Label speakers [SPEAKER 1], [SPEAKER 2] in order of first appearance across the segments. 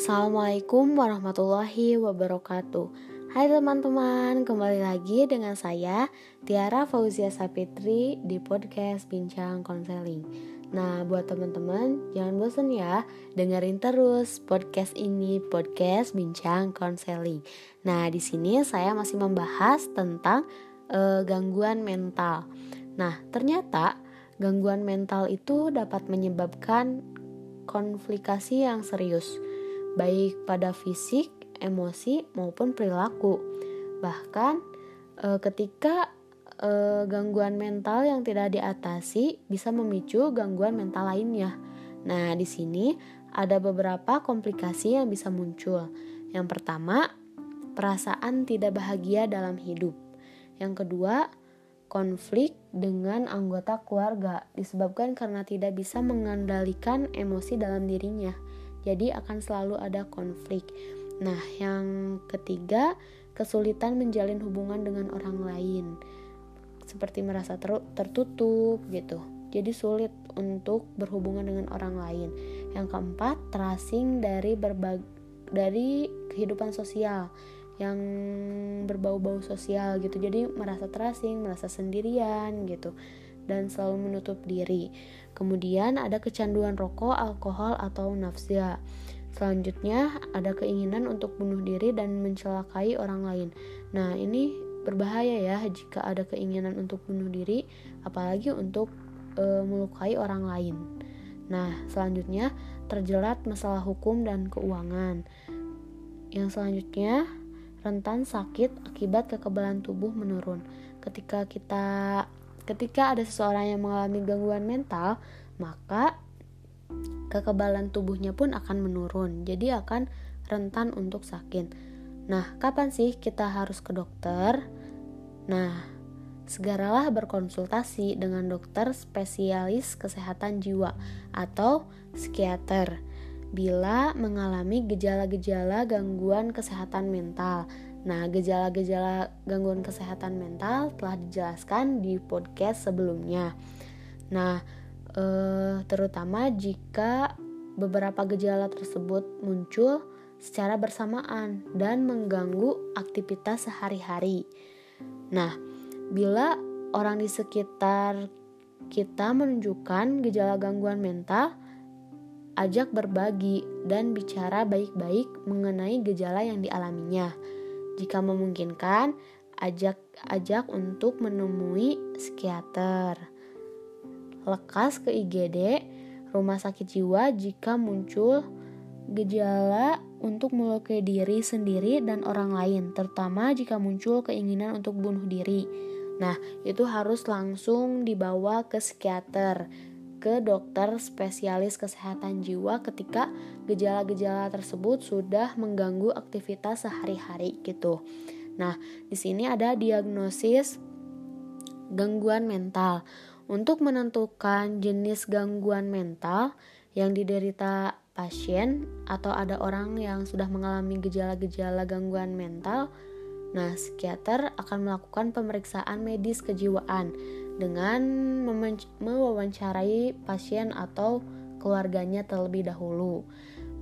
[SPEAKER 1] Assalamualaikum warahmatullahi wabarakatuh. Hai teman-teman, kembali lagi dengan saya Tiara Fauzia Sapitri di podcast Bincang Konseling. Nah buat teman-teman jangan bosan ya dengerin terus podcast ini podcast Bincang Konseling. Nah di sini saya masih membahas tentang uh, gangguan mental. Nah ternyata gangguan mental itu dapat menyebabkan konflikasi yang serius, baik pada fisik, emosi, maupun perilaku. Bahkan e, ketika e, gangguan mental yang tidak diatasi bisa memicu gangguan mental lainnya. Nah, di sini ada beberapa komplikasi yang bisa muncul. Yang pertama, perasaan tidak bahagia dalam hidup. Yang kedua, konflik dengan anggota keluarga disebabkan karena tidak bisa mengendalikan emosi dalam dirinya. Jadi akan selalu ada konflik. Nah, yang ketiga, kesulitan menjalin hubungan dengan orang lain. Seperti merasa ter tertutup gitu. Jadi sulit untuk berhubungan dengan orang lain. Yang keempat, terasing dari berbagai dari kehidupan sosial yang berbau-bau sosial gitu jadi merasa terasing merasa sendirian gitu dan selalu menutup diri. Kemudian ada kecanduan rokok alkohol atau nafsu selanjutnya ada keinginan untuk bunuh diri dan mencelakai orang lain. Nah ini berbahaya ya jika ada keinginan untuk bunuh diri apalagi untuk e, melukai orang lain. Nah selanjutnya terjerat masalah hukum dan keuangan. Yang selanjutnya rentan sakit akibat kekebalan tubuh menurun. Ketika kita ketika ada seseorang yang mengalami gangguan mental, maka kekebalan tubuhnya pun akan menurun. Jadi akan rentan untuk sakit. Nah, kapan sih kita harus ke dokter? Nah, segeralah berkonsultasi dengan dokter spesialis kesehatan jiwa atau psikiater bila mengalami gejala-gejala gangguan kesehatan mental. Nah, gejala-gejala gangguan kesehatan mental telah dijelaskan di podcast sebelumnya. Nah, eh, terutama jika beberapa gejala tersebut muncul secara bersamaan dan mengganggu aktivitas sehari-hari. Nah, bila orang di sekitar kita menunjukkan gejala gangguan mental, ajak berbagi dan bicara baik-baik mengenai gejala yang dialaminya. Jika memungkinkan, ajak ajak untuk menemui psikiater. Lekas ke IGD, rumah sakit jiwa jika muncul gejala untuk melukai diri sendiri dan orang lain, terutama jika muncul keinginan untuk bunuh diri. Nah, itu harus langsung dibawa ke psikiater ke dokter spesialis kesehatan jiwa ketika gejala-gejala tersebut sudah mengganggu aktivitas sehari-hari gitu. Nah, di sini ada diagnosis gangguan mental. Untuk menentukan jenis gangguan mental yang diderita pasien atau ada orang yang sudah mengalami gejala-gejala gangguan mental, nah psikiater akan melakukan pemeriksaan medis kejiwaan dengan mewawancarai pasien atau keluarganya terlebih dahulu.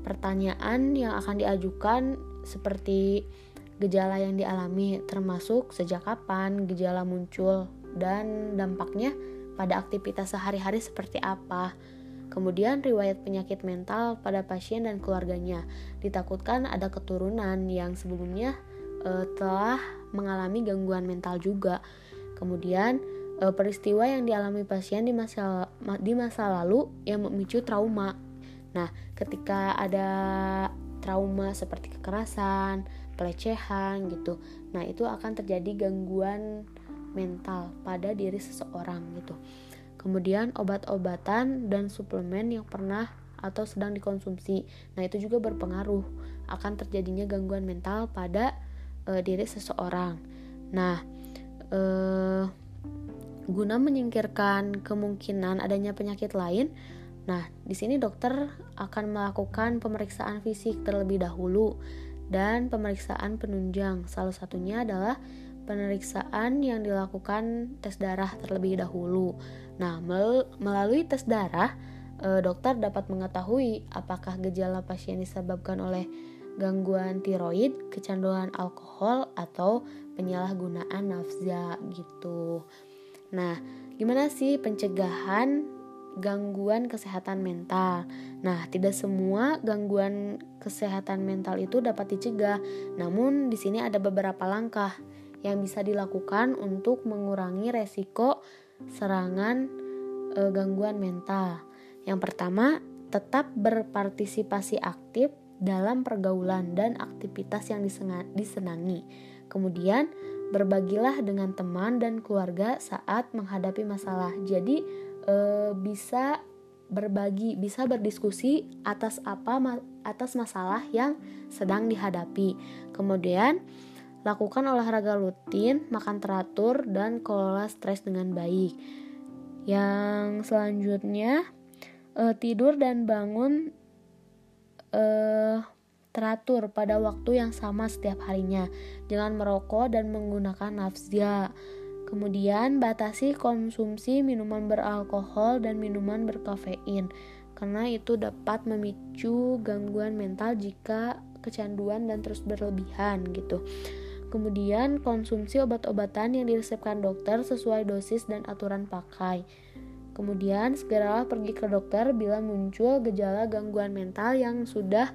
[SPEAKER 1] Pertanyaan yang akan diajukan seperti gejala yang dialami termasuk sejak kapan gejala muncul dan dampaknya pada aktivitas sehari-hari seperti apa. Kemudian riwayat penyakit mental pada pasien dan keluarganya. Ditakutkan ada keturunan yang sebelumnya e, telah mengalami gangguan mental juga. Kemudian peristiwa yang dialami pasien di masa di masa lalu yang memicu trauma. Nah, ketika ada trauma seperti kekerasan, pelecehan gitu. Nah, itu akan terjadi gangguan mental pada diri seseorang gitu. Kemudian obat-obatan dan suplemen yang pernah atau sedang dikonsumsi. Nah, itu juga berpengaruh akan terjadinya gangguan mental pada uh, diri seseorang. Nah, uh, guna menyingkirkan kemungkinan adanya penyakit lain. Nah, di sini dokter akan melakukan pemeriksaan fisik terlebih dahulu dan pemeriksaan penunjang. Salah satunya adalah pemeriksaan yang dilakukan tes darah terlebih dahulu. Nah, melalui tes darah e, dokter dapat mengetahui apakah gejala pasien disebabkan oleh gangguan tiroid, kecanduan alkohol atau penyalahgunaan nafza gitu. Nah, gimana sih pencegahan gangguan kesehatan mental? Nah, tidak semua gangguan kesehatan mental itu dapat dicegah. Namun di sini ada beberapa langkah yang bisa dilakukan untuk mengurangi resiko serangan e, gangguan mental. Yang pertama, tetap berpartisipasi aktif dalam pergaulan dan aktivitas yang disenangi. Kemudian, berbagilah dengan teman dan keluarga saat menghadapi masalah. Jadi, e, bisa berbagi, bisa berdiskusi atas apa atas masalah yang sedang dihadapi. Kemudian, lakukan olahraga rutin, makan teratur dan kelola stres dengan baik. Yang selanjutnya, uh, tidur dan bangun uh, teratur pada waktu yang sama setiap harinya. Jangan merokok dan menggunakan nafzia. Kemudian batasi konsumsi minuman beralkohol dan minuman berkafein karena itu dapat memicu gangguan mental jika kecanduan dan terus berlebihan gitu. Kemudian konsumsi obat-obatan yang diresepkan dokter sesuai dosis dan aturan pakai. Kemudian segeralah pergi ke dokter bila muncul gejala gangguan mental yang sudah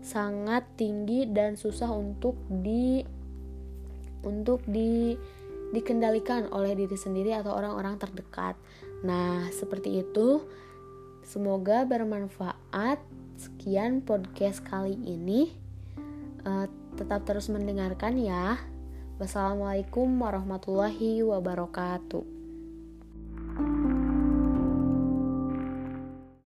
[SPEAKER 1] sangat tinggi dan susah untuk di untuk di dikendalikan oleh diri sendiri atau orang-orang terdekat. Nah, seperti itu. Semoga bermanfaat. Sekian podcast kali ini. Uh, tetap terus mendengarkan ya. Wassalamualaikum warahmatullahi wabarakatuh.